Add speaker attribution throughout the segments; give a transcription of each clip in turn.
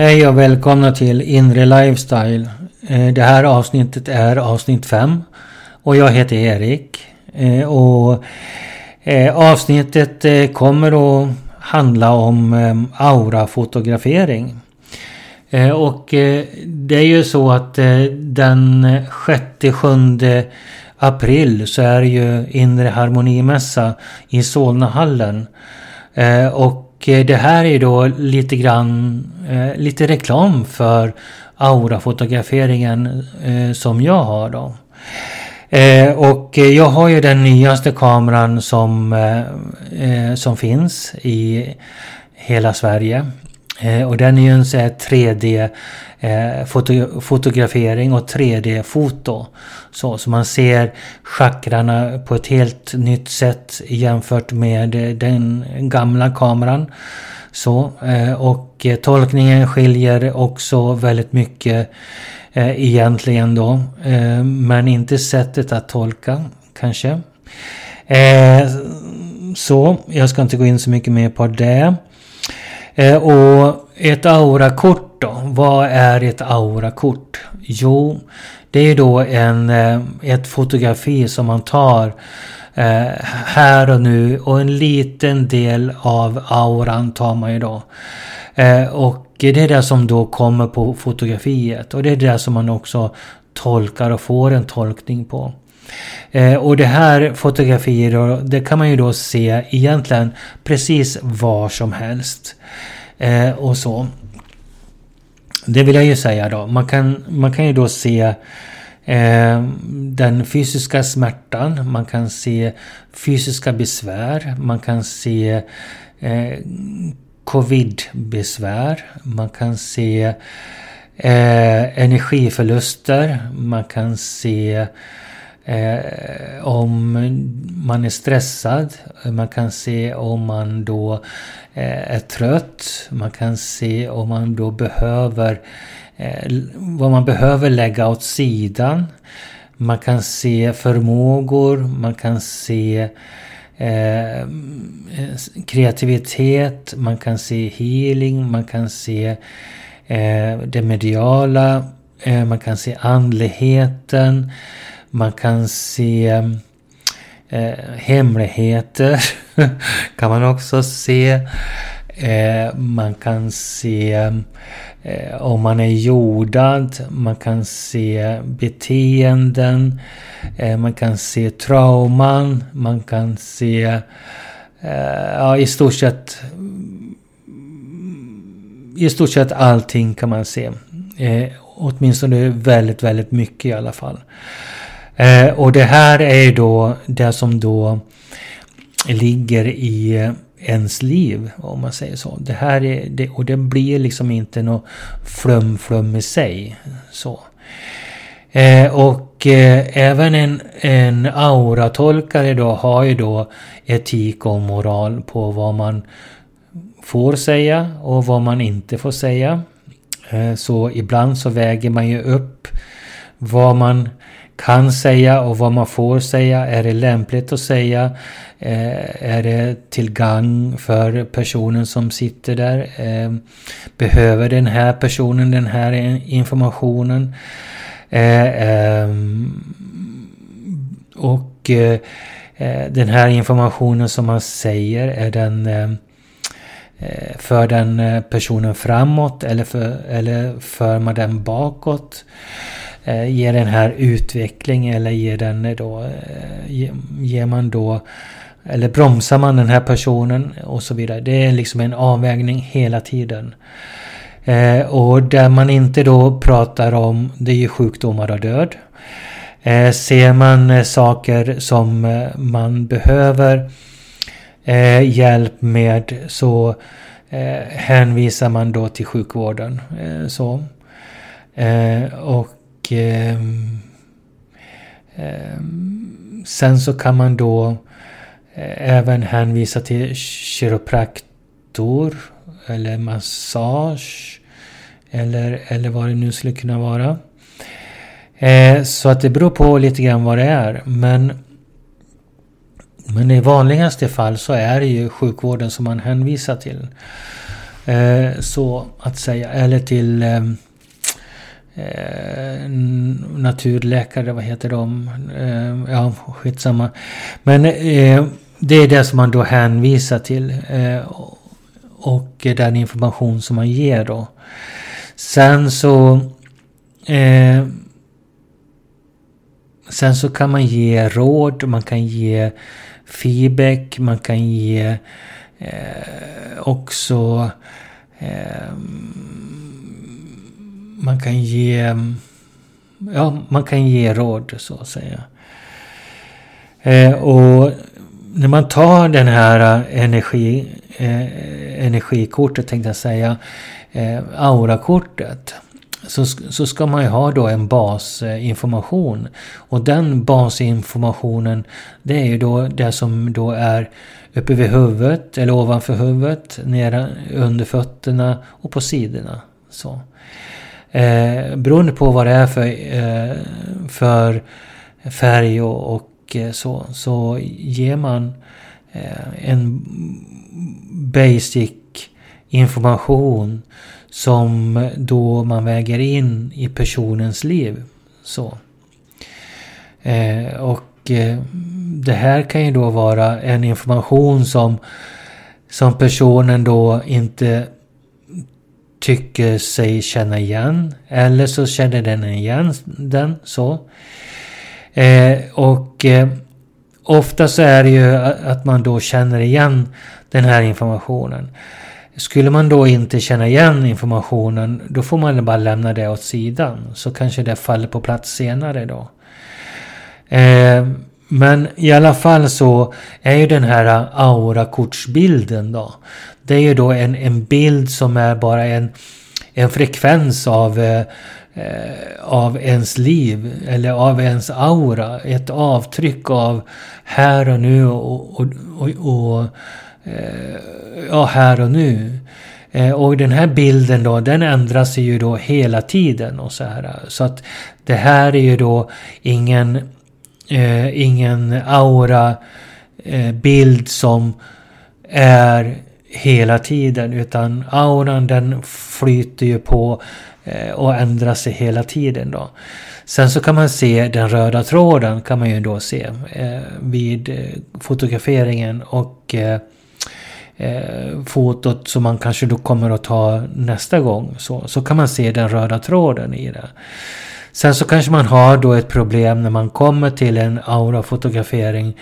Speaker 1: Hej och välkomna till Inre Lifestyle. Eh, det här avsnittet är avsnitt 5. Och jag heter Erik. Eh, och eh, avsnittet kommer att handla om aurafotografering. Och det är ju så att den 6-7 april så är det ju Inre Harmonimässa i Solnahallen. Och Eh, det här är då lite grann, eh, lite reklam för aurafotograferingen eh, som jag har då. Eh, och jag har ju den nyaste kameran som, som finns i hela Sverige. Och den är ju en 3D eh, foto, fotografering och 3D-foto. Så, så man ser chakrarna på ett helt nytt sätt jämfört med eh, den gamla kameran. Så, eh, och eh, tolkningen skiljer också väldigt mycket eh, egentligen då. Eh, men inte sättet att tolka kanske. Eh, så, jag ska inte gå in så mycket mer på det. Eh, och ett aurakort då? Vad är ett aurakort? Jo, det är då en, eh, ett fotografi som man tar eh, här och nu och en liten del av auran tar man ju då. Eh, och det är det som då kommer på fotografiet och det är det som man också tolkar och får en tolkning på. Eh, och det här fotografiet det kan man ju då se egentligen precis var som helst. Eh, och så. Det vill jag ju säga då. Man kan, man kan ju då se eh, den fysiska smärtan. Man kan se fysiska besvär. Man kan se eh, covidbesvär, Man kan se eh, energiförluster. Man kan se Eh, om man är stressad, man kan se om man då Eh, är trött, man kan se om man då behöver eh, vad man behöver lägga åt sidan. Man kan se förmågor, man kan se eh, kreativitet, man kan se healing, man kan se eh, det mediala, eh, man kan se andligheten. Man kan se eh, hemligheter. kan man också se. Eh, man kan se eh, om man är jordad. Man kan se beteenden. Eh, man kan se trauman. Man kan se eh, ja, i stort sett i stort sett allting kan man se. Eh, åtminstone väldigt, väldigt mycket i alla fall. Eh, och det här är då det som då ligger i ens liv, om man säger så. Det här är, det, och det blir liksom inte något flum-flum i sig. Så. Eh, och eh, även en, en auratolkare då har ju då etik och moral på vad man får säga och vad man inte får säga. Eh, så ibland så väger man ju upp vad man kan säga och vad man får säga. Är det lämpligt att säga? Eh, är det till gang för personen som sitter där? Eh, behöver den här personen den här informationen? Eh, ehm, och eh, eh, den här informationen som man säger, är den eh, för den personen framåt eller för, eller för man den bakåt? Eh, ger den här utveckling eller ger den eh, då, eh, ger man då eller bromsar man den här personen och så vidare. Det är liksom en avvägning hela tiden. Eh, och där man inte då pratar om, det är ju sjukdomar och död. Eh, ser man eh, saker som eh, man behöver eh, hjälp med så eh, hänvisar man då till sjukvården. Eh, så. och eh, eh, sen så kan man då eh, även hänvisa till kiropraktor eller massage eller, eller vad det nu skulle kunna vara. Eh, så att det beror på lite grann vad det är. Men, men i vanligaste fall så är det ju sjukvården som man hänvisar till. Eh, så att säga. Eller till ehm, eh, naturläkare, vad heter de? Eh, ja, skitsamma. Men eh, det är det som man då hänvisar till. Eh, och den information som man ger då. Sen så... Eh, sen så kan man ge råd, man kan ge feedback, man kan ge eh, också... Eh, man kan ge... Ja, man kan ge råd så att säga. Eh, och när man tar den här eh, energi, eh, energikortet tänkte jag säga, eh, aurakortet. Så, så ska man ju ha då en basinformation. Och den basinformationen det är ju då det som då är uppe vid huvudet eller ovanför huvudet, nere under fötterna och på sidorna. Så. Eh, beroende på vad det är för, eh, för färg och, och eh, så, så ger man eh, en basic information som då man väger in i personens liv. Så. Eh, och eh, det här kan ju då vara en information som, som personen då inte tycker sig känna igen. Eller så känner den igen den så. Eh, och eh, ofta så är det ju att man då känner igen den här informationen. Skulle man då inte känna igen informationen, då får man bara lämna det åt sidan. Så kanske det faller på plats senare då. Eh, men i alla fall så är ju den här aurakortsbilden då. Det är ju då en, en bild som är bara en, en frekvens av, eh, eh av ens liv. Eller av ens aura. Ett avtryck av här och nu och, och, och, och eh, ja, här och nu. Eh, och den här bilden då, den ändras ju då hela tiden och så här. Så att det här är ju då ingen, eh, ingen aura eh, bild som är hela tiden utan auran den flyter ju på eh, och ändrar sig hela tiden då. Sen så kan man se den röda tråden kan man ju då se eh, vid eh, fotograferingen och eh, fotot som man kanske då kommer att ta nästa gång. Så, så kan man se den röda tråden i det. Sen så kanske man har då ett problem när man kommer till en aurafotografering.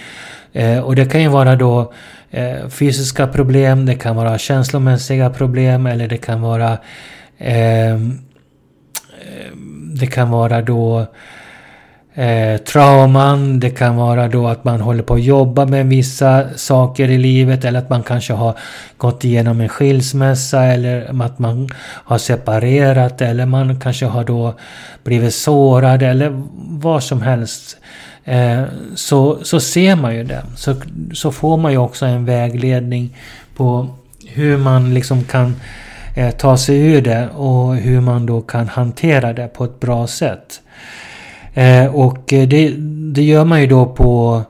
Speaker 1: Eh, och det kan ju vara då eh, fysiska problem, det kan vara känslomässiga problem eller det kan vara eh, det kan vara då eh, trauman. Det kan vara då att man håller på att jobba med vissa saker i livet eller att man kanske har gått igenom en skilsmässa eller att man har separerat eller man kanske har då blivit sårad eller vad som helst. Eh, så, så ser man ju det. Så, så får man ju också en vägledning på hur man liksom kan eh, ta sig ur det och hur man då kan hantera det på ett bra sätt. Eh, och eh, det, det gör man ju då på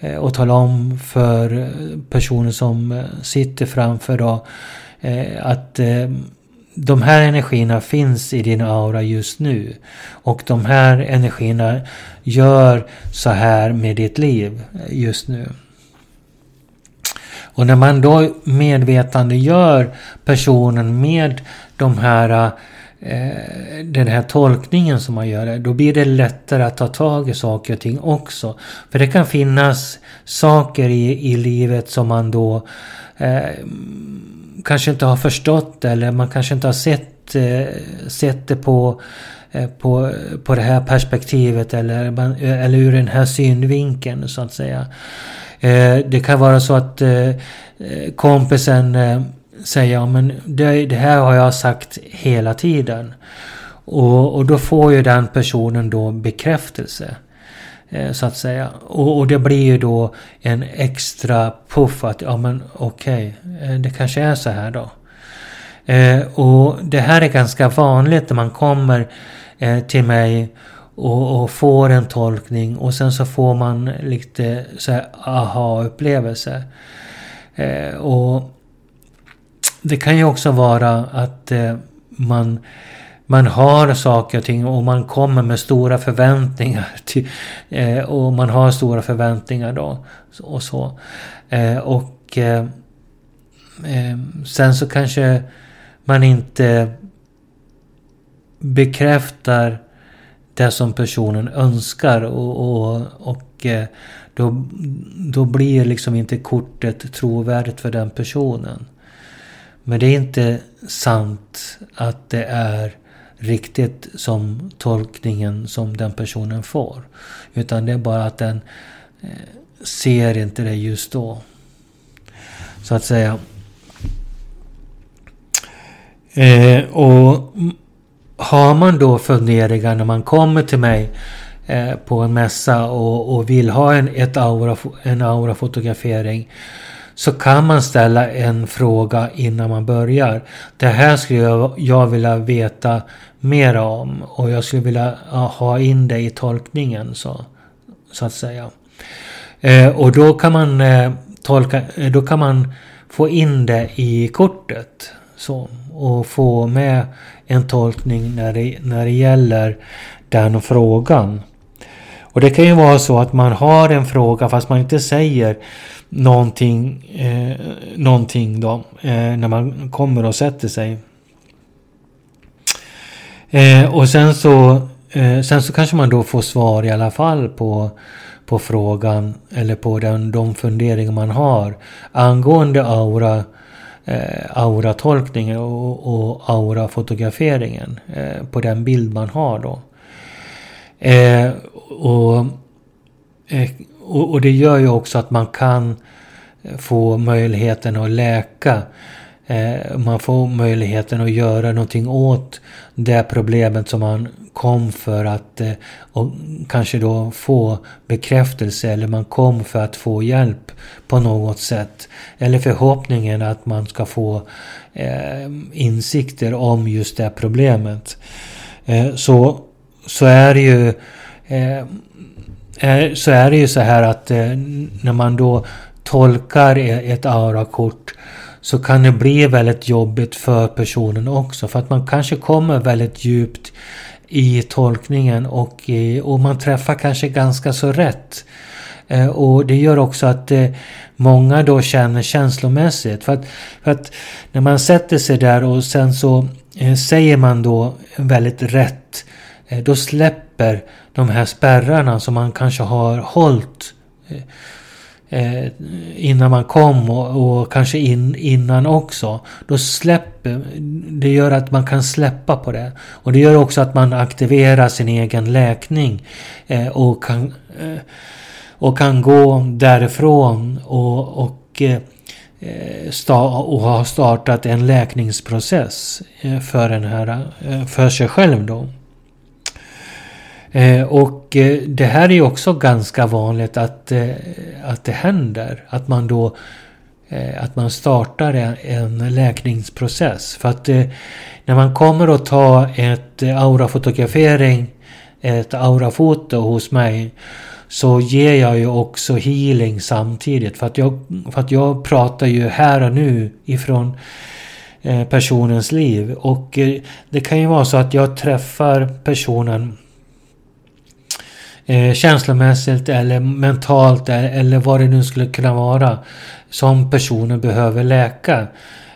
Speaker 1: eh, att tala om för personer som eh, sitter framför då eh, att eh, de här energierna finns i din aura just nu. Och de här energierna gör så här med ditt liv just nu. Och när man då medvetande gör personen med de här Eh, den här tolkningen som man gör, då blir det lättare att ta tag i saker och ting också. För det kan finnas saker i, i livet som man då eh, kanske inte har förstått eller man kanske inte har sett, eh, sett det på, eh, på, på det här perspektivet eller, eller ur den här synvinkeln så att säga. Eh, det kan vara så att eh, eh kompisen eh, säga men det, det, här har jag sagt hela tiden. Och, och då får ju den personen då bekräftelse. Eh, så att säga. Och, och, det blir ju då en extra puff att ja men okej, okay, det kanske är så här då. Eh, och det här är ganska vanligt när man kommer eh, till mig och, och, får en tolkning och sen så får man lite så här aha-upplevelse. Eh, och det kan ju också vara att eh, man, man har saker och ting och man kommer med stora förväntningar. Till, eh, och man har stora förväntningar då. Och så. Eh, och eh, eh, sen så kanske man inte bekräftar det som personen önskar och, och, och eh, då, då blir liksom inte kortet trovärdigt för den personen. Men det är inte sant att det är riktigt som tolkningen som den personen får. Utan det är bara att den eh, ser inte det just då. Så att säga. Eh, och har man då funderingar när man kommer till mig eh, på en mässa och, och vill ha en, ett aura, en aurafotografering så kan man ställa en fråga innan man börjar. Det här skulle jag, jag vilja veta mer om och jag skulle vilja ha in det i tolkningen så, så att säga. Eh, och då kan man eh, tolka, eh, då kan man få in det i kortet. Så, och få med en tolkning när det, när det gäller den frågan. Och det kan ju vara så att man har en fråga fast man inte säger någonting, eh, någonting då eh, när man kommer och sätter sig. Eh, och sen så, eh, sen så kanske man då får svar i alla fall på, på frågan eller på den, de funderingar man har angående aura eh, auratolkningen och, och aurafotograferingen eh, på den bild man har då. Eh, och, eh, och, och, det gör ju också att man kan få möjligheten att läka. Eh, man får möjligheten att göra någonting åt det problemet som man kom för att eh, och kanske då få bekräftelse eller man kom för att få hjälp på något sätt. Eller förhoppningen att man ska få eh, insikter om just det problemet. Eh, så, så är det ju eh, Eh, så är det ju så här att eh, när man då tolkar e-, ett aurakort så kan det bli väldigt jobbigt för personen också. För att man kanske kommer väldigt djupt i tolkningen och, eh, och man träffar kanske ganska så rätt. Och det gör också att många då känner känslomässigt. För att, för att när man sätter sig där och sen så säger man då väldigt rätt. Då släpper de här spärrarna som man kanske har hållit eh, eh, innan man kom och, och kanske in, innan också. Då släpper, det gör att man kan släppa på det. Och det gör också att man aktiverar sin egen läkning eh, och, kan, eh, och kan gå därifrån och, och eh, och har startat en läkningsprocess eh, för, den här, eh, för sig själv då. Eh, och eh, det här är ju också ganska vanligt att, eh, att det händer. Att man då att man startar en, läkningsprocess. För att när man kommer att ta ett aurafotografering, ett aurafoto hos mig så ger jag ju också healing samtidigt. För att jag, för att jag pratar ju här och nu ifrån personens liv. Och det kan ju vara så att jag träffar personen eh, känslomässigt eller mentalt eller vad det nu skulle kunna vara som personen behöver läka.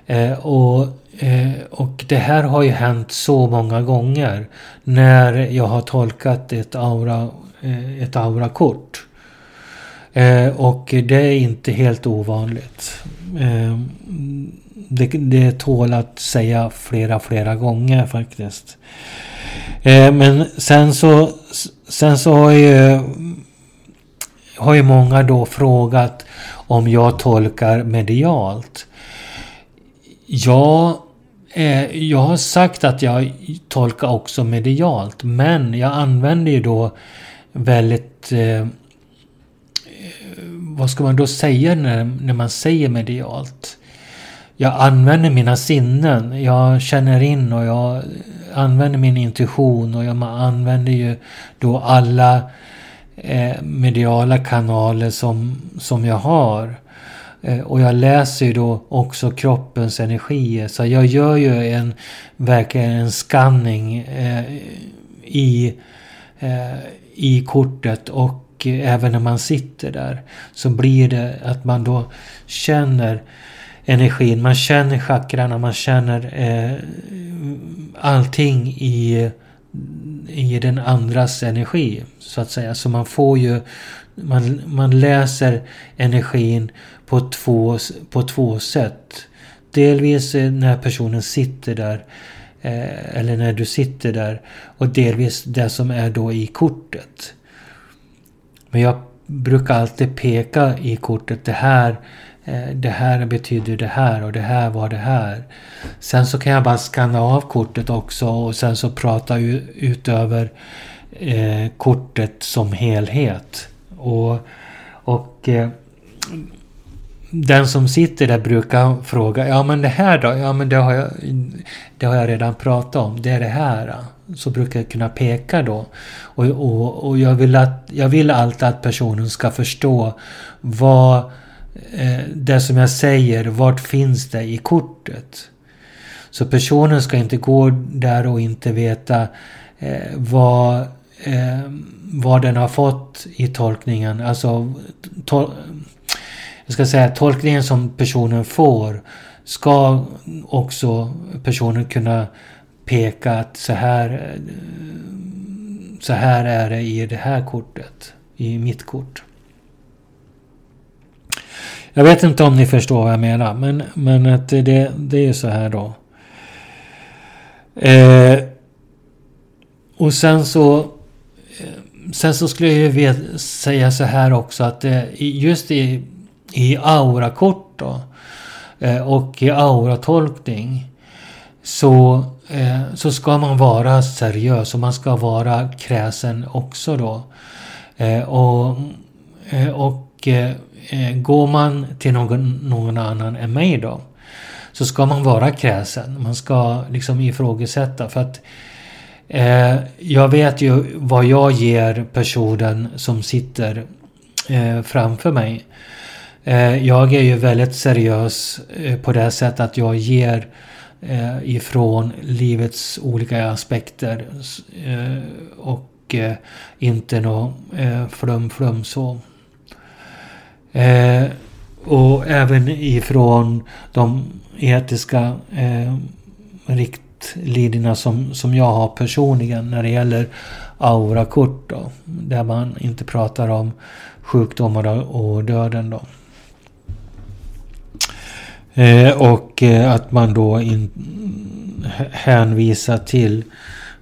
Speaker 1: Eh, och, eh, och det här har ju hänt så många gånger när jag har tolkat ett aura eh, ett aurakort. Eh, och det är inte helt ovanligt. Eh, det, det tål att säga flera, flera gånger faktiskt. Eh, men sen så, sen så har ju, har ju många då frågat om jag tolkar medialt. Ja, eh, jag har sagt att jag tolkar också medialt. Men jag använder ju då väldigt... Eh, eh vad ska man då säga när, när man säger medialt? Jag använder mina sinnen. Jag känner in och jag använder min intuition och jag använder ju då alla eh, mediala kanaler som, som jag har. Eh, och jag läser ju då också kroppens energier. Så jag gör ju en, verkligen en scanning eh, i, eh, i kortet och även när man sitter där så blir det att man då känner energin. Man känner chakrarna, man känner eh, allting i, i den andras energi. Så att säga. Så man får ju man, man läser energin på två, på två sätt. Delvis när personen sitter där. Eh, eller när du sitter där. Och delvis det som är då i kortet. Men jag brukar alltid peka i kortet. Det här, Eh, det här betyder det här och det här var det här. Sen så kan jag bara skanna av kortet också och sen så prata utöver eh, kortet som helhet. Och, och eh, den som sitter där brukar fråga, ja men det här då? Ja men det har jag, det har jag redan pratat om, det är det här. Så brukar jag kunna peka då. Och, och, och jag, vill att, jag vill alltid att personen ska förstå vad Eh, det som jag säger, vart finns det i kortet? Så personen ska inte gå där och inte veta eh, vad eh, vad den har fått i tolkningen. Alltså, tol jag ska säga tolkningen som personen får ska också personen kunna peka att så här, eh, så här är det i det här kortet. I mitt kort. Jag vet inte om ni förstår vad jag menar. Men, men att det, det är så här då. Eh, och sen så eh, sen så skulle jag ju säga så här också att eh, just i, i aurakort då eh, och i auratolkning så, så ska man vara seriös och man ska vara kräsen också då. Och, och Eh, går man till någon, någon annan än mig då så ska man vara kräsen. Man ska liksom ifrågasätta för att Eh, jag vet ju vad jag ger personen som sitter eh, framför mig. Eh, jag är ju väldigt seriös eh, på det sättet att jag ger eh, ifrån livets olika aspekter. Eh, och eh, inte något eh, flum-flum så. Eh, och även ifrån de etiska eh, riktlinjerna som, som jag har personligen när det gäller aurakort då. Där man inte pratar om sjukdomar och döden då. Eh, och eh, att man då in, hänvisar till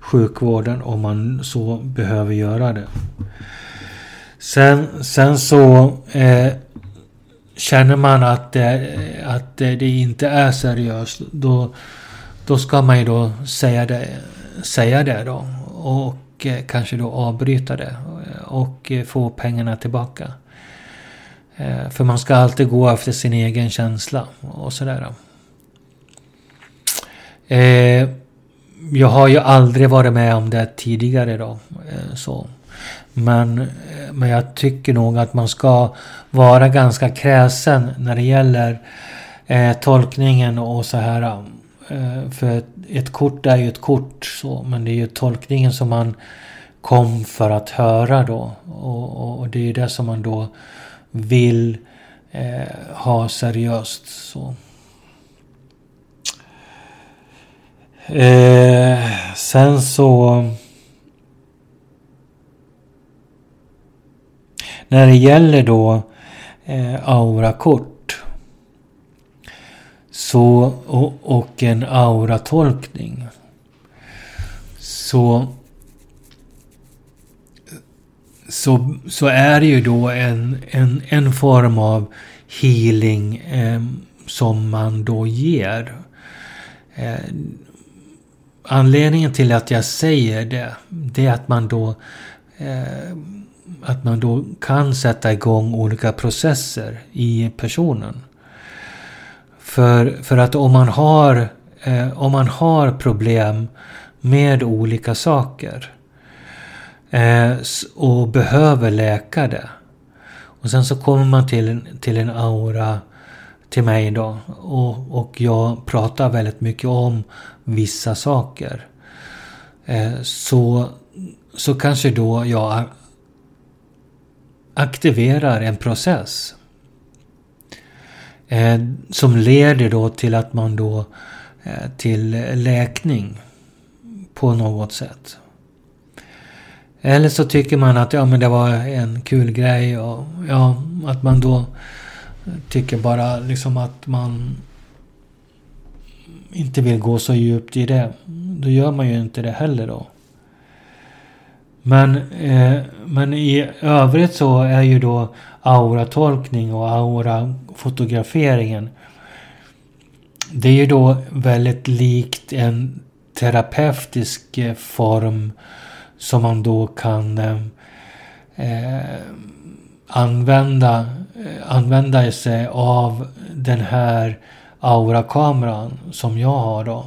Speaker 1: sjukvården om man så behöver göra det. Sen, sen så eh, känner man att, eh, att eh, det inte är seriöst. Då då ska man ju då säga det, säga det då. Och eh, kanske då avbryta det. Och eh, få pengarna tillbaka. Eh, för man ska alltid gå efter sin egen känsla och sådär. Eh, jag har ju aldrig varit med om det tidigare då. Så. Men, men jag tycker nog att man ska vara ganska kräsen när det gäller eh, tolkningen och så här. Eh, för ett kort är ju ett kort så, men det är ju tolkningen som man kom för att höra då. Och, och det är ju det som man då vill eh, ha seriöst. så. Eh, sen så... När det gäller då eh, aurakort så, och, och en auratolkning. Så, så, så är det ju då en, en, en form av healing eh, som man då ger. Eh, anledningen till att jag säger det, det är att man då eh, att man då kan sätta igång olika processer i personen. För, för att om man har, eh, om man har problem med olika saker eh, och behöver läka det. Och sen så kommer man till, till en aura till mig då. Och, och jag pratar väldigt mycket om vissa saker. Eh, så, så kanske då jag aktiverar en process. Eh, som leder då till att man då eh, till läkning på något sätt. Eller så tycker man att ja, men det var en kul grej och ja, att man då tycker bara liksom att man inte vill gå så djupt i det. Då gör man ju inte det heller då. Men, eh, men i övrigt så är ju då auratolkning och aurafotograferingen det är ju då väldigt likt en terapeutisk eh, form som man då kan eh, eh använda, eh, använda sig av den här aurakameran som jag har då.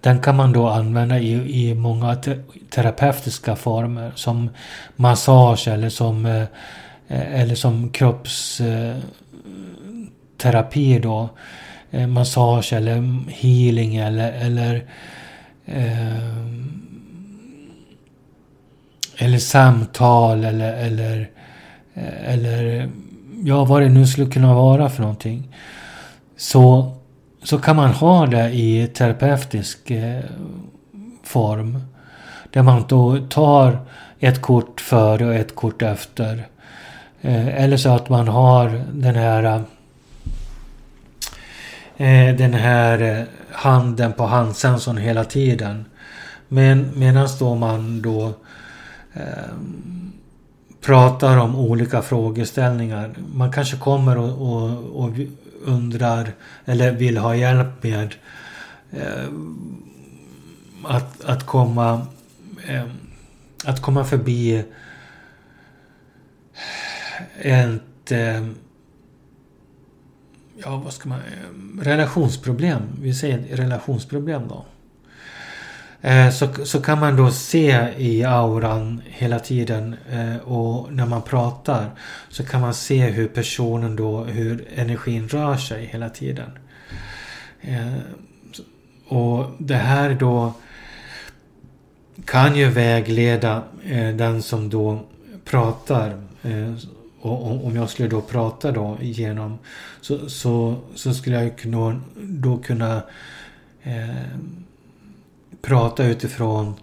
Speaker 1: Den kan man då använda i, i många te terapeutiska former som massage eller som, eh, eller som kroppsterapi eh, då. Eh, massage eller healing eller, eller eh, eller samtal eller, eller, eh, eller ja, vad det nu skulle kunna vara för någonting. Så, så kan man ha det i terapeutisk eh, form. Där man då tar ett kort före och ett kort efter. Eh, eller så att man har den här eh, den här handen på handsensorn hela tiden. Men medan då man då eh, pratar om olika frågeställningar. Man kanske kommer och, och, och undrar eller vill ha hjälp med eh, att, att komma eh, att komma förbi ett eh, ja, vad ska man, eh, relationsproblem. Vi säger relationsproblem då. Eh, så, så kan man då se i auran hela tiden eh, och när man pratar så kan man se hur personen då, hur energin rör sig hela tiden. Eh, och det här då kan ju vägleda eh, den som då pratar. Eh, och om jag skulle då prata då igenom så, så, så skulle jag då kunna prata utifrån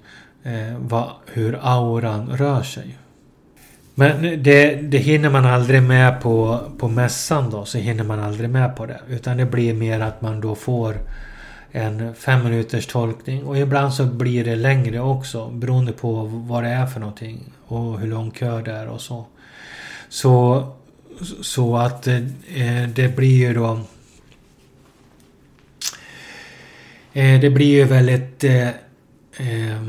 Speaker 1: eh, vad, hur auran rör sig. Men det, det hinner man aldrig med på, på mässan då, så hinner man aldrig med på det. Utan det blir mer att man då får en fem minuters tolkning och ibland så blir det längre också beroende på vad det är för någonting och hur lång kö det är och så. Så, så att eh, det blir ju då Eh, det blir ju väldigt... Eh, eh,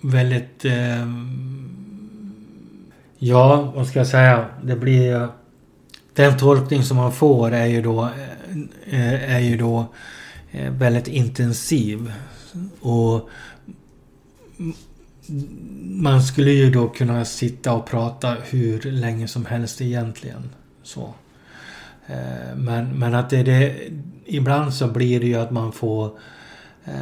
Speaker 1: väldigt... Eh, ja, vad ska jag säga? Det blir... ju... Den tolkning som man får är ju då... Eh, eh, är ju då eh, väldigt intensiv. Och man skulle ju då kunna sitta och prata hur länge som helst egentligen. Så. Eh, men, men att det, det, ibland så blir det ju att man får eh,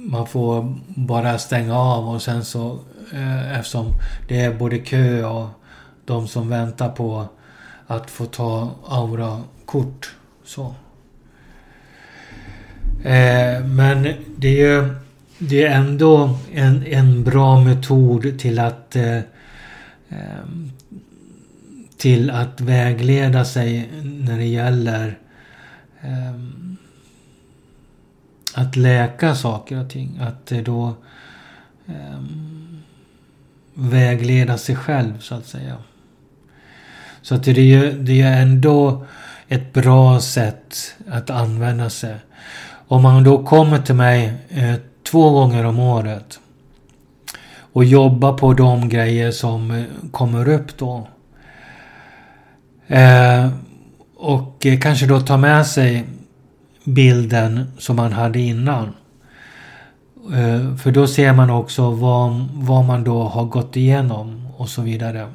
Speaker 1: man får bara stänga av och sen så eh, eftersom det är både kö och de som väntar på att få ta aura-kort. Så. Eh, men det är ju det är ändå en, en bra metod till att eh, eh till att vägleda sig när det gäller Ehm, att läka saker och ting. Att då ehm, vägleda sig själv så att säga. Så att det är ju det är ändå ett bra sätt att använda sig. Om man då kommer till mig eh, två gånger om året och jobbar på de grejer som eh, kommer upp då. Eh, och eh, kanske då ta med sig bilden som man hade innan. Eh, för då ser man också vad, vad man då har gått igenom och så vidare.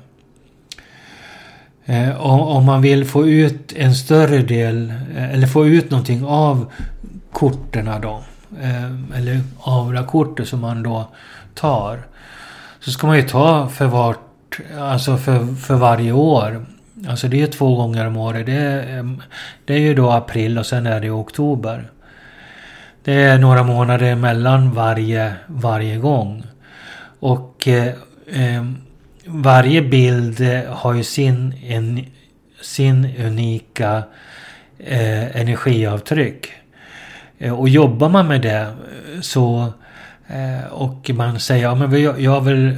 Speaker 1: Eh, om man vill få ut en större del, eller få ut någonting av korten då. av eller aurakortet som man då tar. Så ska man ju ta för vart, alltså för, för varje år. Alltså det är två gånger om året. Det är, det är ju då april och sen är det oktober. Det är några månader emellan varje, varje gång. Och eh, varje bild eh, har ju sin, en, sin unika eh, energiavtryck. Eh, och jobbar man med det så eh, och man säger ja men jag, jag, vill,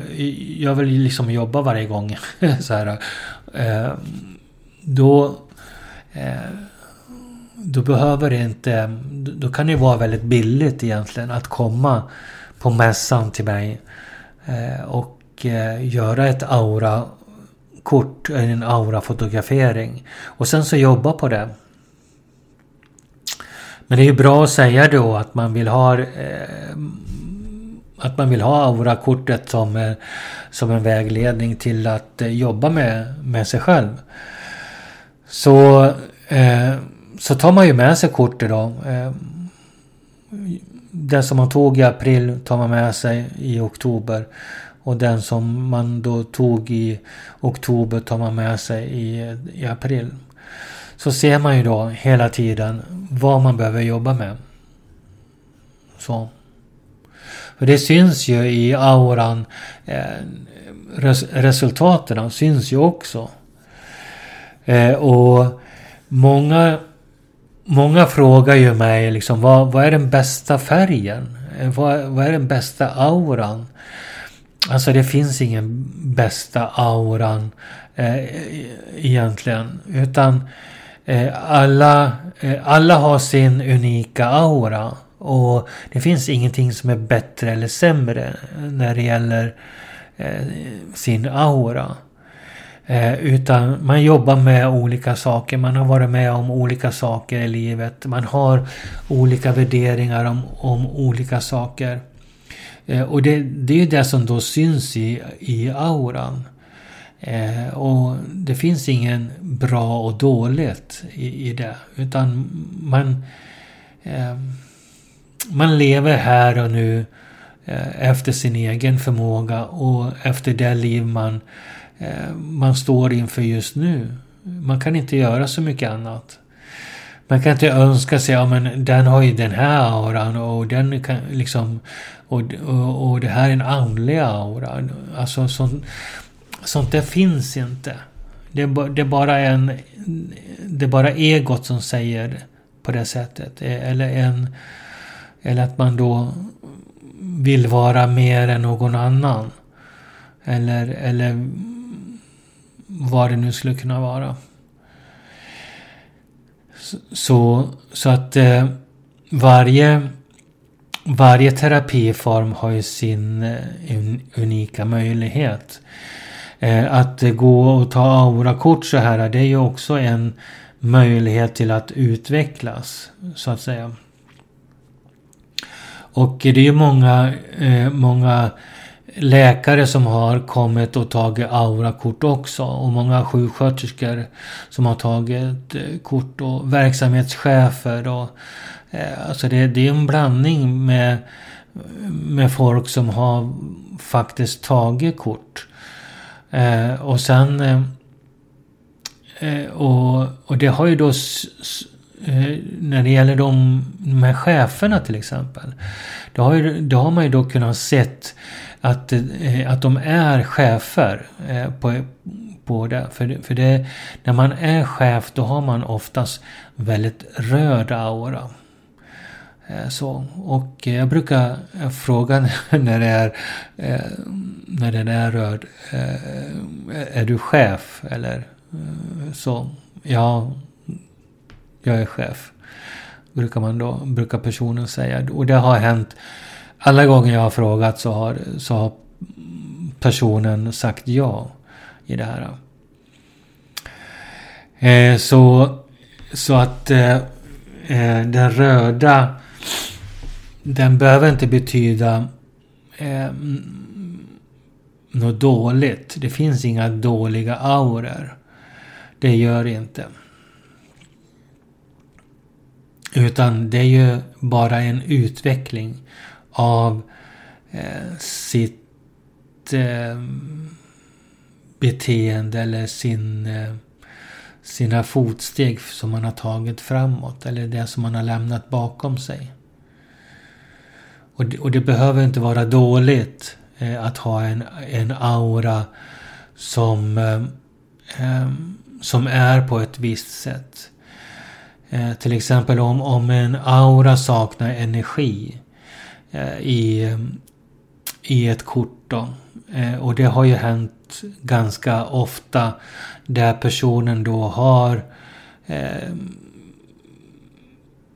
Speaker 1: jag vill liksom jobba varje gång. så här, Eh, då eh, då behöver det inte, då kan det vara väldigt billigt egentligen att komma på mässan till mig eh, och göra ett aura-kort, en aura-fotografering. Och sen så jobba på det. Men det är ju bra att säga då att man vill ha eh, att man vill ha aura-kortet som, eh, som en vägledning till att eh, jobba med, med sig själv. Så, eh, så tar man ju med sig kortet då. Eh, den som man tog i april tar man med sig i oktober. Och den som man då tog i oktober tar man med sig i, i april. Så ser man ju då hela tiden vad man behöver jobba med. Så. För det syns ju i auran. Eh, res, resultaten syns ju också. Eh, och många, många frågar ju mig liksom vad, vad är den bästa färgen? Eh, vad, vad är den bästa auran? Alltså det finns ingen bästa auran eh, egentligen. Utan eh, alla, eh, alla har sin unika aura. Och det finns ingenting som är bättre eller sämre när det gäller eh, sin aura. Eh, utan man jobbar med olika saker. Man har varit med om olika saker i livet. Man har olika värderingar om, om olika saker. Eh, och det, det är det som då syns i, i auran. Eh, och det finns ingen bra och dåligt i, i det. Utan man, eh, man lever här och nu eh, efter sin egen förmåga och efter det liv man, eh, man står inför just nu. Man kan inte göra så mycket annat. Man kan inte önska sig, ja men den har ju den här auran och den kan liksom och, och, och det här är en andlig aura. Alltså sånt, sånt där finns inte. Det är, det är bara en... Det är bara egot som säger på det sättet. Eh, eller en... Eller att man då vill vara mer än någon annan. Eller, eller vad det nu skulle kunna vara. Så, så att eh, varje varje terapiform har ju sin eh, unika möjlighet. Eh, att gå och ta aurakort så här, det är ju också en möjlighet till att utvecklas, så att säga. Och det är ju många, eh, många läkare som har kommit och tagit aurakort också. Och många sjuksköterskor som har tagit eh, kort och verksamhetschefer och Eh, alltså det, det är en blandning med, med folk som har faktiskt tagit kort. Eh, och sen... Eh, eh och, och det har ju då... Eh, när det gäller de, de här cheferna till exempel. Då har, ju, då har man ju då kunnat sett att, eh, att de är chefer eh, på, på det. För, för det, när man är chef då har man oftast väldigt röd aura. Så, och jag brukar fråga när det är när den är röd. Är du chef? Eller så. Ja, jag är chef. Brukar man då, brukar personen säga. Och det har hänt. Alla gånger jag har frågat så har, så har personen sagt ja i det här. Eh, så, så att eh, eh, den röda den behöver inte betyda eh, något dåligt. Det finns inga dåliga auror. det gör det inte. Utan det är ju bara en utveckling av eh, sitt eh, beteende eller sin, eh, sina fotsteg som man har tagit framåt eller det som man har lämnat bakom sig. Och det, och det behöver inte vara dåligt eh, att ha en, en aura som, eh, eh som är på ett visst sätt. Eh, till exempel om, om en aura saknar energi eh, i, i ett kort då. Eh, och det har ju hänt ganska ofta där personen då har eh,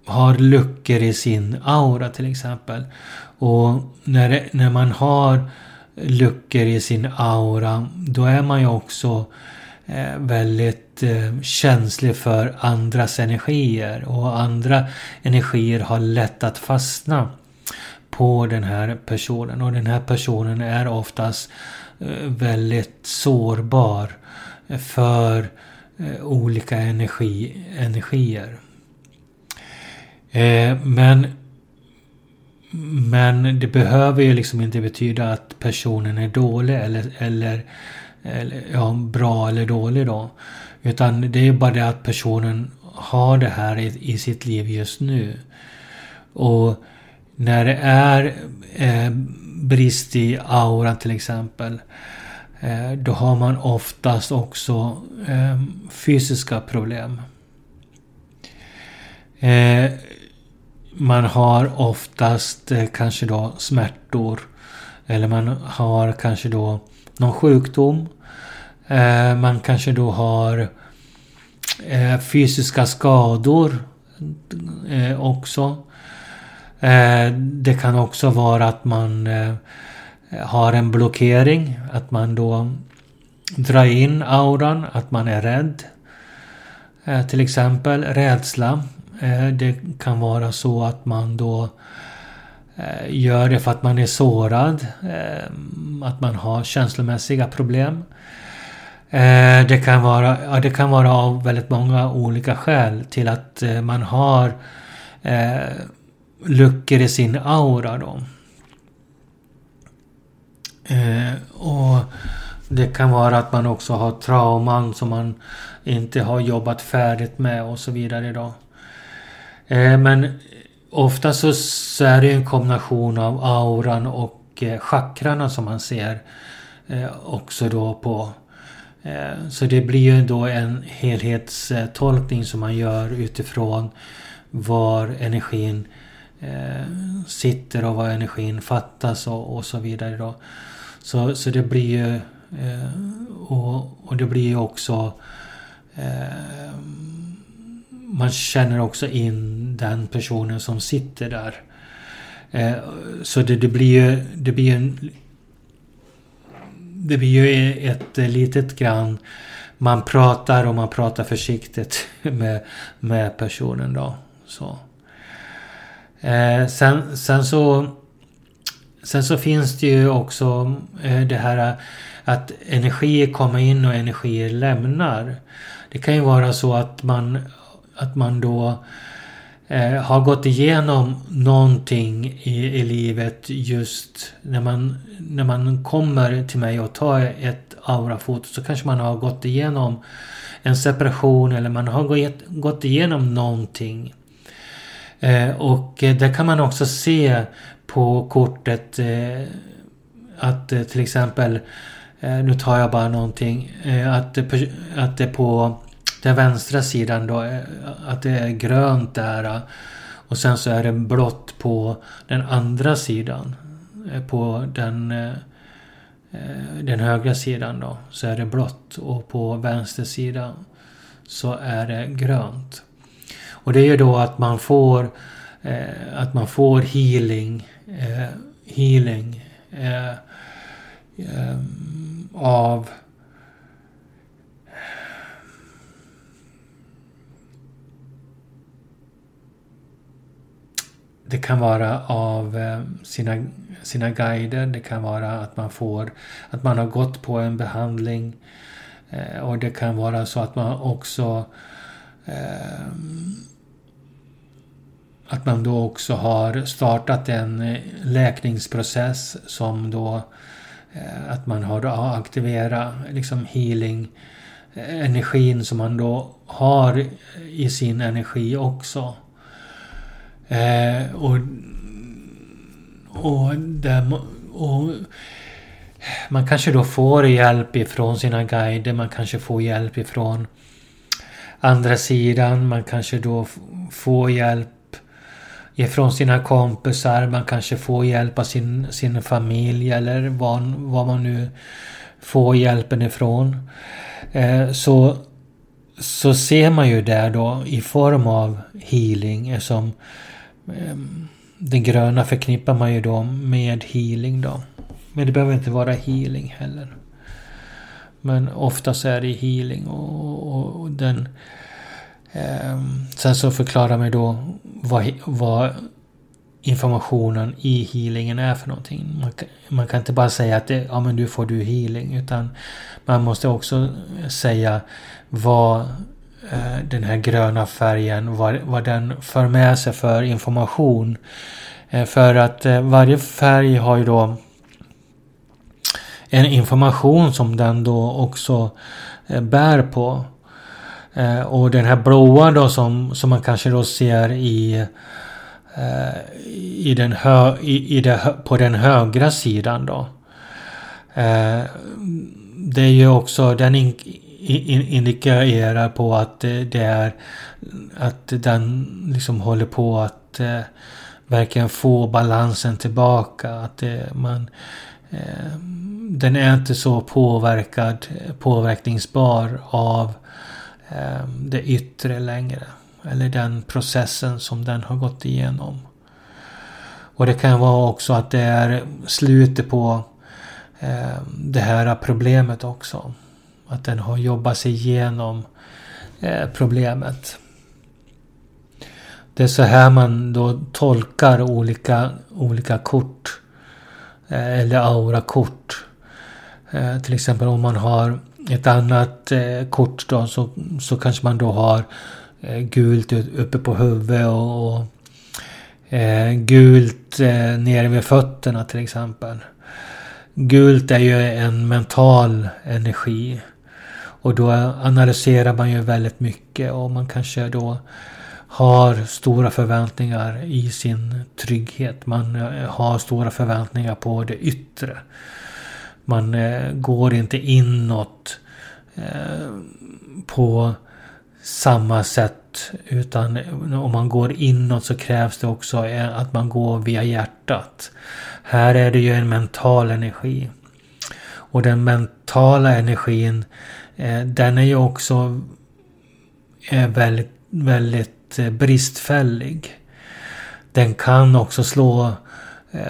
Speaker 1: har luckor i sin aura till exempel. Och när, när man har luckor i sin aura då är man ju också eh, Eh, väldigt eh, känslig för andras energier. Och andra energier har lätt att fastna på den här personen. Och den här personen är oftast eh, väldigt sårbar för eh, olika energi, energier. Eh, men men det behöver ju liksom inte betyda att personen är dålig eller, eller, eller ja, bra eller dålig då. Utan det är bara det att personen har det här i, i sitt liv just nu. Och när det är eh, brist i auran till exempel. Eh, då har man oftast också eh, fysiska problem. Eh, man har oftast eh, kanske då smärtor. Eller man har kanske då någon sjukdom. Eh, man kanske då har eh, fysiska skador eh, också. Det kan också vara att man har en blockering. Att man då drar in auran, att man är rädd. Till exempel rädsla. Det kan vara så att man då Eh, gör det för att man är sårad. Eh, att man har känslomässiga problem. Eh, det kan vara, ja, det kan vara av väldigt många olika skäl till att man har luckor i sin aura då. Eh, och det kan vara att man också har trauman som man inte har jobbat färdigt med och så vidare då. Eh, men ofta så, så är det en kombination av auran och eh, chakrarna som man ser eh, också då på. Eh, så det blir ju då en helhetstolkning som man gör utifrån var energin eh, sitter och var energin fattas och, och så vidare. Då. Så, så det blir ju eh, och, och det blir ju också eh, man känner också in den personen som sitter där. Eh, så det, det, blir ju det blir en det blir ju ett eh, litet grann man pratar och man pratar försiktigt med, med personen då. Så. Eh, sen, sen så Sen så finns det ju också eh, det här eh, att energier kommer in och energier lämnar. Det kan ju vara så att man, att man då eh, har gått igenom någonting i, i livet just när man, när man kommer till mig och tar ett aurafoto så kanske man har gått igenom en separation eller man har gått, gått igenom någonting. Eh, och där kan man också se på kortet eh, att eh, till exempel eh, nu tar jag bara någonting. Att, att det på den vänstra sidan då, eh, att det är grönt där. Eh, och sen så är det blått på den andra sidan. Eh, på den, den högra sidan då så är det blått och på vänster sida så är det grönt. Och det är ju då att man får att man får healing healing av Det kan vara av eh, sina, sina guider. Det kan vara att man får att man har gått på en behandling eh, och det kan vara så att man också eh, att man då också har startat en läkningsprocess som då att man har aktiverat liksom healing energin som man då har i sin energi också. Eh, och, och, där, och man kanske då får hjälp ifrån sina guider, man kanske får hjälp ifrån andra sidan, man kanske då får hjälp ifrån sina kompisar, man kanske får hjälp av sin, sin familj eller var, man nu får hjälpen ifrån. Eh, så, så ser man ju där då i form av healing som Ehm, den gröna förknippar man ju då med healing då. Men det behöver inte vara healing heller. Men oftast är det healing och, och, och den... Eh, sen så förklarar man då vad, vad informationen i healingen är för någonting. Man, man, kan inte bara säga att det, ja men nu får du healing utan man måste också säga vad Eh, den här gröna färgen, vad, vad den för med sig för information. Eh, för att eh, varje färg har ju då en information som den då också bär på. Och den här blåa då som, som man kanske då ser i i den hö, i, i det, på den högra sidan då. det är ju också, den indikerar på att eh, det är att den liksom håller på att eh, verkligen få balansen tillbaka. Att det, man eh, den är inte så påverkad, påverkningsbar av eh, det yttre längre. Eller den processen som den har gått igenom. Och det kan vara också att det är slutet på eh, det här problemet också. Att den har jobbat sig igenom eh, problemet. Det är så här man då tolkar olika, olika kort. Eh, eller aurakort. Eh, till exempel om man har ett annat kort då så, så kanske man då har gult uppe på huvudet och, och gult nere vid fötterna till exempel. Gult är ju en mental energi. Och då analyserar man ju väldigt mycket och man kanske då har stora förväntningar i sin trygghet. Man eh, har stora förväntningar på det yttre. Man eh, går inte inåt eh, på samma sätt. Utan om man går inåt så krävs det också att man går via hjärtat. Här är det ju en mental energi. Och den mentala energin Eh, den är ju också eh, väldigt, väldigt eh, bristfällig. Den kan också slå,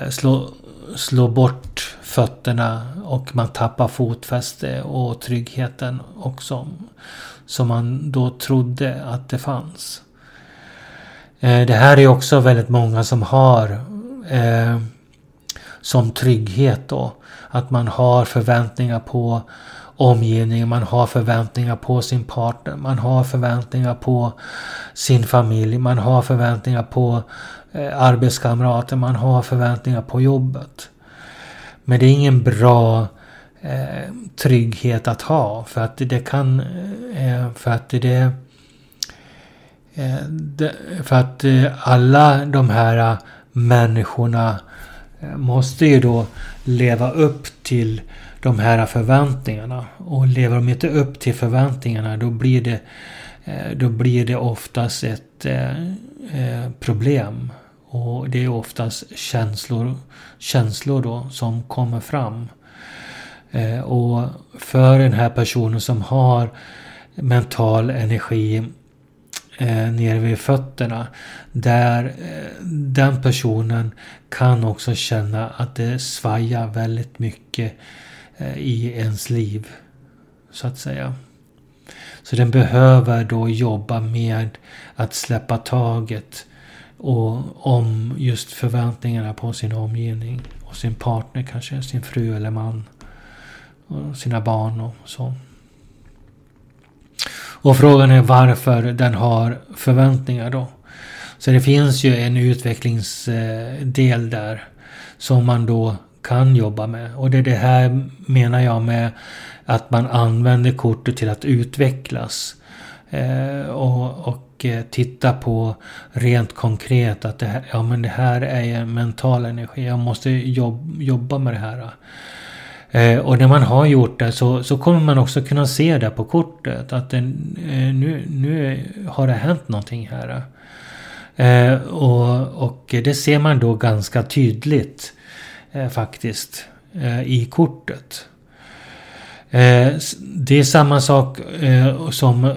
Speaker 1: slå, slå bort fötterna och man tappar fotfäste och tryggheten också. Som man då trodde att det fanns. Det här är också väldigt många som har som trygghet då. Att man har förväntningar på omgivningen, man har förväntningar på sin partner, man har förväntningar på sin familj, man har förväntningar på eh, arbetskamrater, man har förväntningar på jobbet. Men det är ingen bra eh, trygghet att ha. För att det kan... Eh, för att det... Eh, för att eh, alla de här eh, människorna Eh, måste ju då leva upp till de här förväntningarna. Och lever de inte upp till förväntningarna då blir det, eh, då blir det oftast ett eh, problem. Och det är oftast känslor, känslor då som kommer fram. Och för den här personen som har mental energi eh, nere vid fötterna. Där eh, den personen kan också känna att det svajar väldigt mycket eh, i ens liv. Så att säga. Så den behöver då jobba med att släppa taget och om just förväntningarna på sin omgivning och sin partner kanske, sin fru eller man. Och sina barn och så. Och frågan är varför den har förväntningar då. Så det finns ju en utvecklingsdel där som man då kan jobba med. Och det är det här menar jag med att man använder kortet till att utvecklas. Eh, och, och eh, titta på rent konkret att det här, ja, men det här är en mental energi. Jag måste jobb, jobba med det här. Eh, och när man har gjort det så, så kommer man också kunna se det på kortet. Att det, eh, nu, nu har det hänt någonting här. Eh, och, och det ser man då ganska tydligt eh, faktiskt eh, i kortet. Eh, det är samma sak eh, som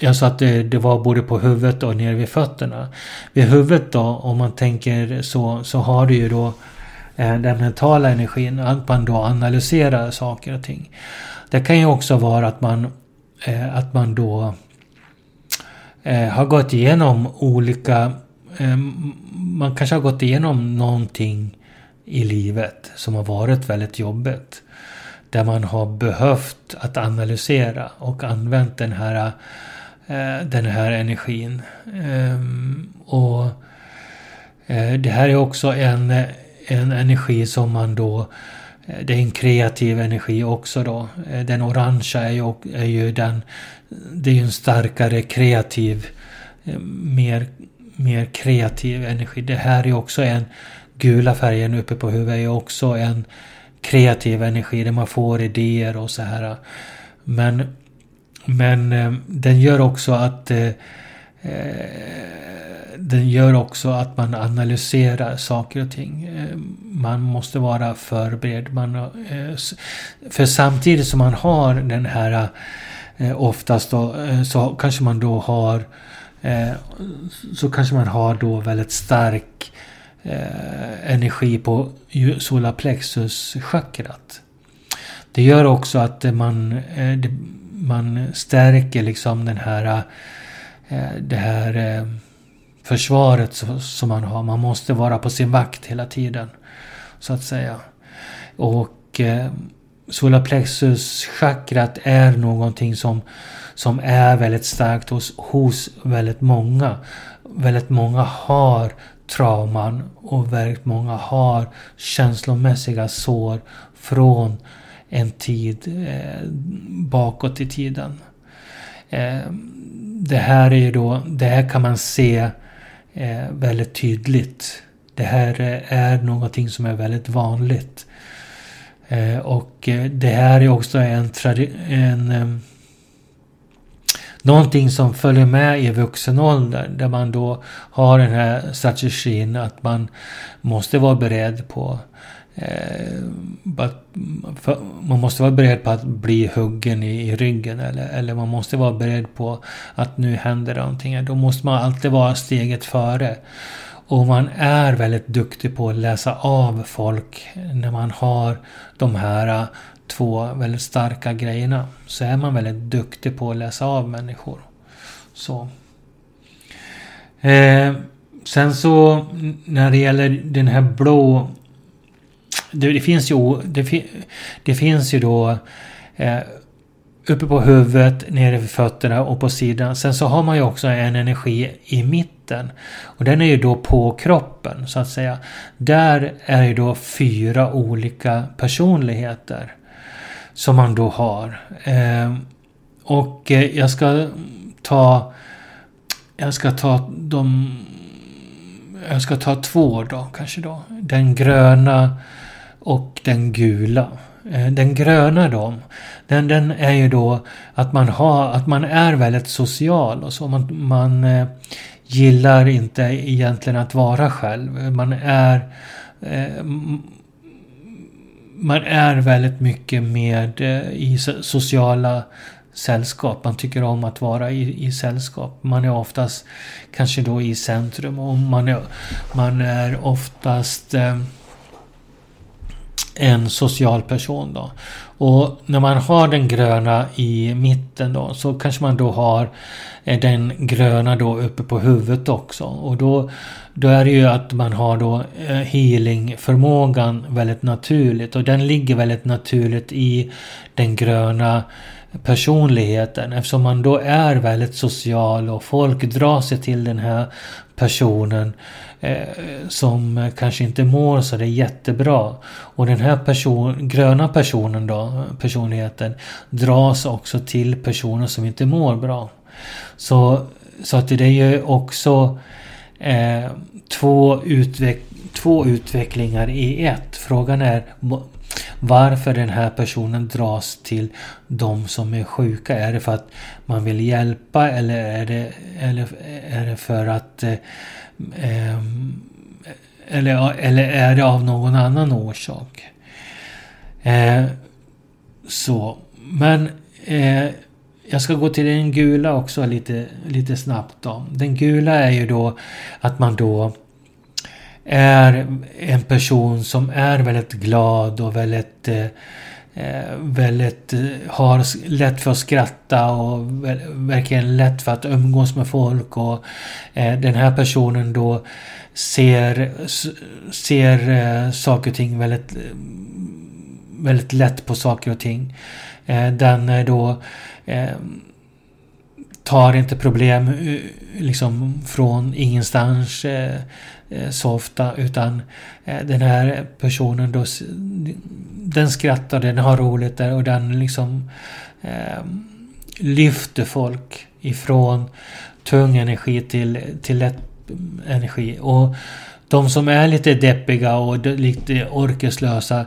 Speaker 1: jag sa att det, det, var både på huvudet och nere vid fötterna. Vid huvudet då, om man tänker så, så har du ju då eh, Eh, den mentala energin, att man då analyserar saker och ting. Det kan ju också vara att man, eh, att man då eh, har gått igenom olika... man kanske har gått igenom någonting i livet som har varit väldigt jobbigt. Där man har behövt att analysera och använt den här, eh, den här energin. Ehm, och eh, det här är också en, en energi som man då eh, det är en kreativ energi också då. Eh, den orangea är ju, är ju den... Det är ju en starkare kreativ... Eh, mer, mer kreativ energi. Det här är också en gula färgen uppe på huvudet är också en kreativ energi där man får idéer och så här. Men, men den gör också att eh, den gör också att man analyserar saker och ting. Eh, man måste vara förberedd. Man, eh, för samtidigt som man har den här eh, oftast då, så kanske man då har så kanske man har då väldigt stark energi på solarplexus-chakrat. Det gör också att man, man stärker liksom den här, det här eh, försvaret som man har. Man måste vara på sin vakt hela tiden. Så att säga. Och eh, solarplexus-chakrat är någonting som, som är väldigt starkt hos, hos väldigt många. Väldigt många har trauman och väldigt många har känslomässiga sår från en tid eh, bakåt i tiden. Eh, det här är ju då, det här kan man se eh, väldigt tydligt. Det här eh, är någonting som är väldigt vanligt. Eh, och eh, det här är också en, en eh, någonting som följer med i vuxen ålder där man då har den här strategin att man måste vara beredd på eh, Eh, man måste vara beredd på att bli huggen i, i, ryggen eller, eller man måste vara beredd på att nu händer någonting. Då måste man alltid vara steget före. Och man är väldigt duktig på att läsa av folk när man har de här två väldigt starka grejerna så är man väldigt duktig på att läsa av människor. Så. Eh, sen så när det gäller den här blå... Det, det finns ju, det, det, finns ju då eh, uppe på huvudet, nere vid fötterna och på sidan. Sen så har man ju också en energi i mitten. Och den är ju då på kroppen så att säga. Där är ju då fyra olika personligheter som man då har. Eh, och eh, jag ska ta jag ska ta de jag ska ta två då kanske då. Den gröna och den gula. Eh, den gröna då, den, den är ju då att man har, att man är väldigt social och så. Man, man eh, gillar inte egentligen att vara själv. Man är eh, man är väldigt mycket med i sociala sällskap. Man tycker om att vara i, i sällskap. Man är oftast kanske då i centrum och man är, man är oftast eh, en social person då. Och när man har den gröna i mitten då så kanske man då har eh, den gröna då uppe på huvudet också. Och då, då är det ju att man har då eh, healingförmågan väldigt naturligt. Och den ligger väldigt naturligt i den gröna personligheten eftersom man då är väldigt social och folk drar sig till den här personen eh, som kanske inte mår så det är jättebra. Och den här person, gröna personen då, personligheten, dras också till personer som inte mår bra. Så, så att det är ju också eh, två, utveck två utvecklingar i ett. Frågan är varför den här personen dras till de som är sjuka. Är det för att man vill hjälpa eller är det, eller är det för att eh, ehm, eller, eller är det av någon annan orsak? Eh, så, men eh, jag ska gå till den gula också lite, lite snabbt då. Den gula är ju då att man då är en person som är väldigt glad och väldigt eh, eh väldigt eh, har lätt för att skratta och verkligen lätt för att umgås med folk och eh, den här personen då ser, ser eh, saker och ting väldigt mm, väldigt lätt på saker och ting. Eh, den då eh, tar inte problem liksom från ingenstans Eh, Eh, så ofta utan eh, den här personen då den skrattar, den har roligt där och den liksom eh, lyfter folk ifrån tung energi till, till lätt energi. Och de som är lite deppiga och lite orkeslösa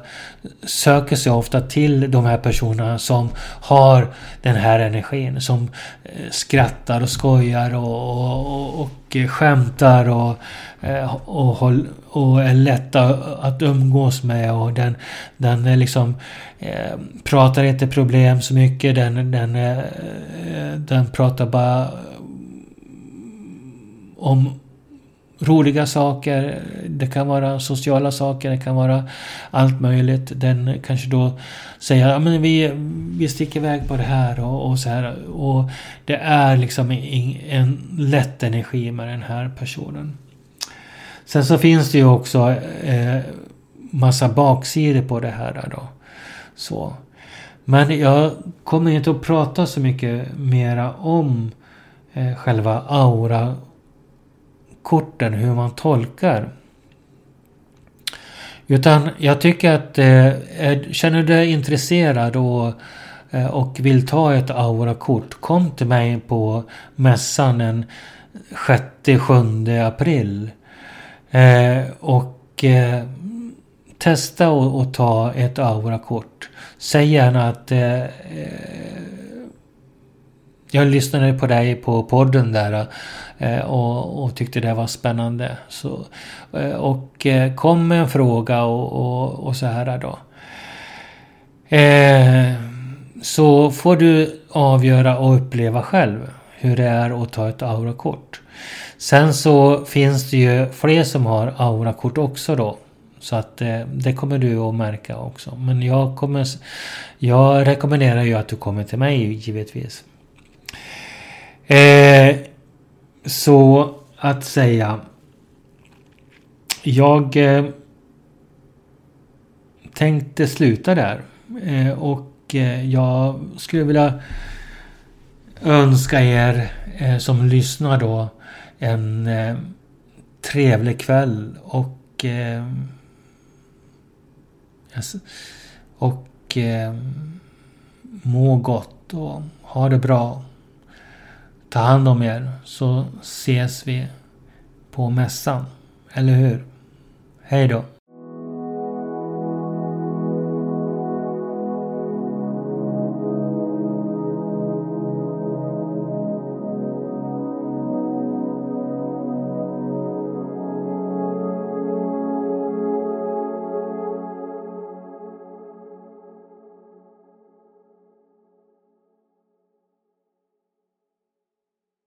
Speaker 1: söker sig ofta till de här personerna som har den här energin. Som eh, skrattar och skojar och, och, och eh, skämtar och, eh, och, och, är lätta att umgås med. Och den, den är liksom eh, pratar inte problem så mycket. Den, den, eh, den pratar bara om roliga saker. Det kan vara sociala saker, det kan vara allt möjligt. Den kanske då säger ja, men vi, vi sticker iväg på det här och, och så här. Och det är liksom en, en lätt energi med den här personen. Sen så finns det ju också eh, massa baksidor på det här då. Så. Men jag kommer inte att prata så mycket mera om eh, själva aura korten, hur man tolkar. Utan jag tycker att eh, känner du dig intresserad och, eh, och vill ta ett aurakort, kom till mig på mässan den 6-7 april. Eh, och eh, testa och, ta ett aurakort. Säg gärna att eh, eh jag lyssnade på dig på podden där eh, och, och, tyckte det var spännande. Så, eh, och eh, kom med en fråga och, och, och så här då. så får du avgöra och uppleva själv hur det är att ta ett aurakort. Sen så finns det ju fler som har aurakort också då. Så att det kommer du att märka också. Men jag kommer... Jag rekommenderar ju att du kommer till mig givetvis. Eh, så att säga. Jag eh, tänkte sluta där. Eh, och eh, jag skulle vilja önska er eh, som lyssnar då en eh, trevlig kväll och eh, och eh, må gott och ha det bra. Ta hand om er så ses vi på mässan. Eller hur? Hej då!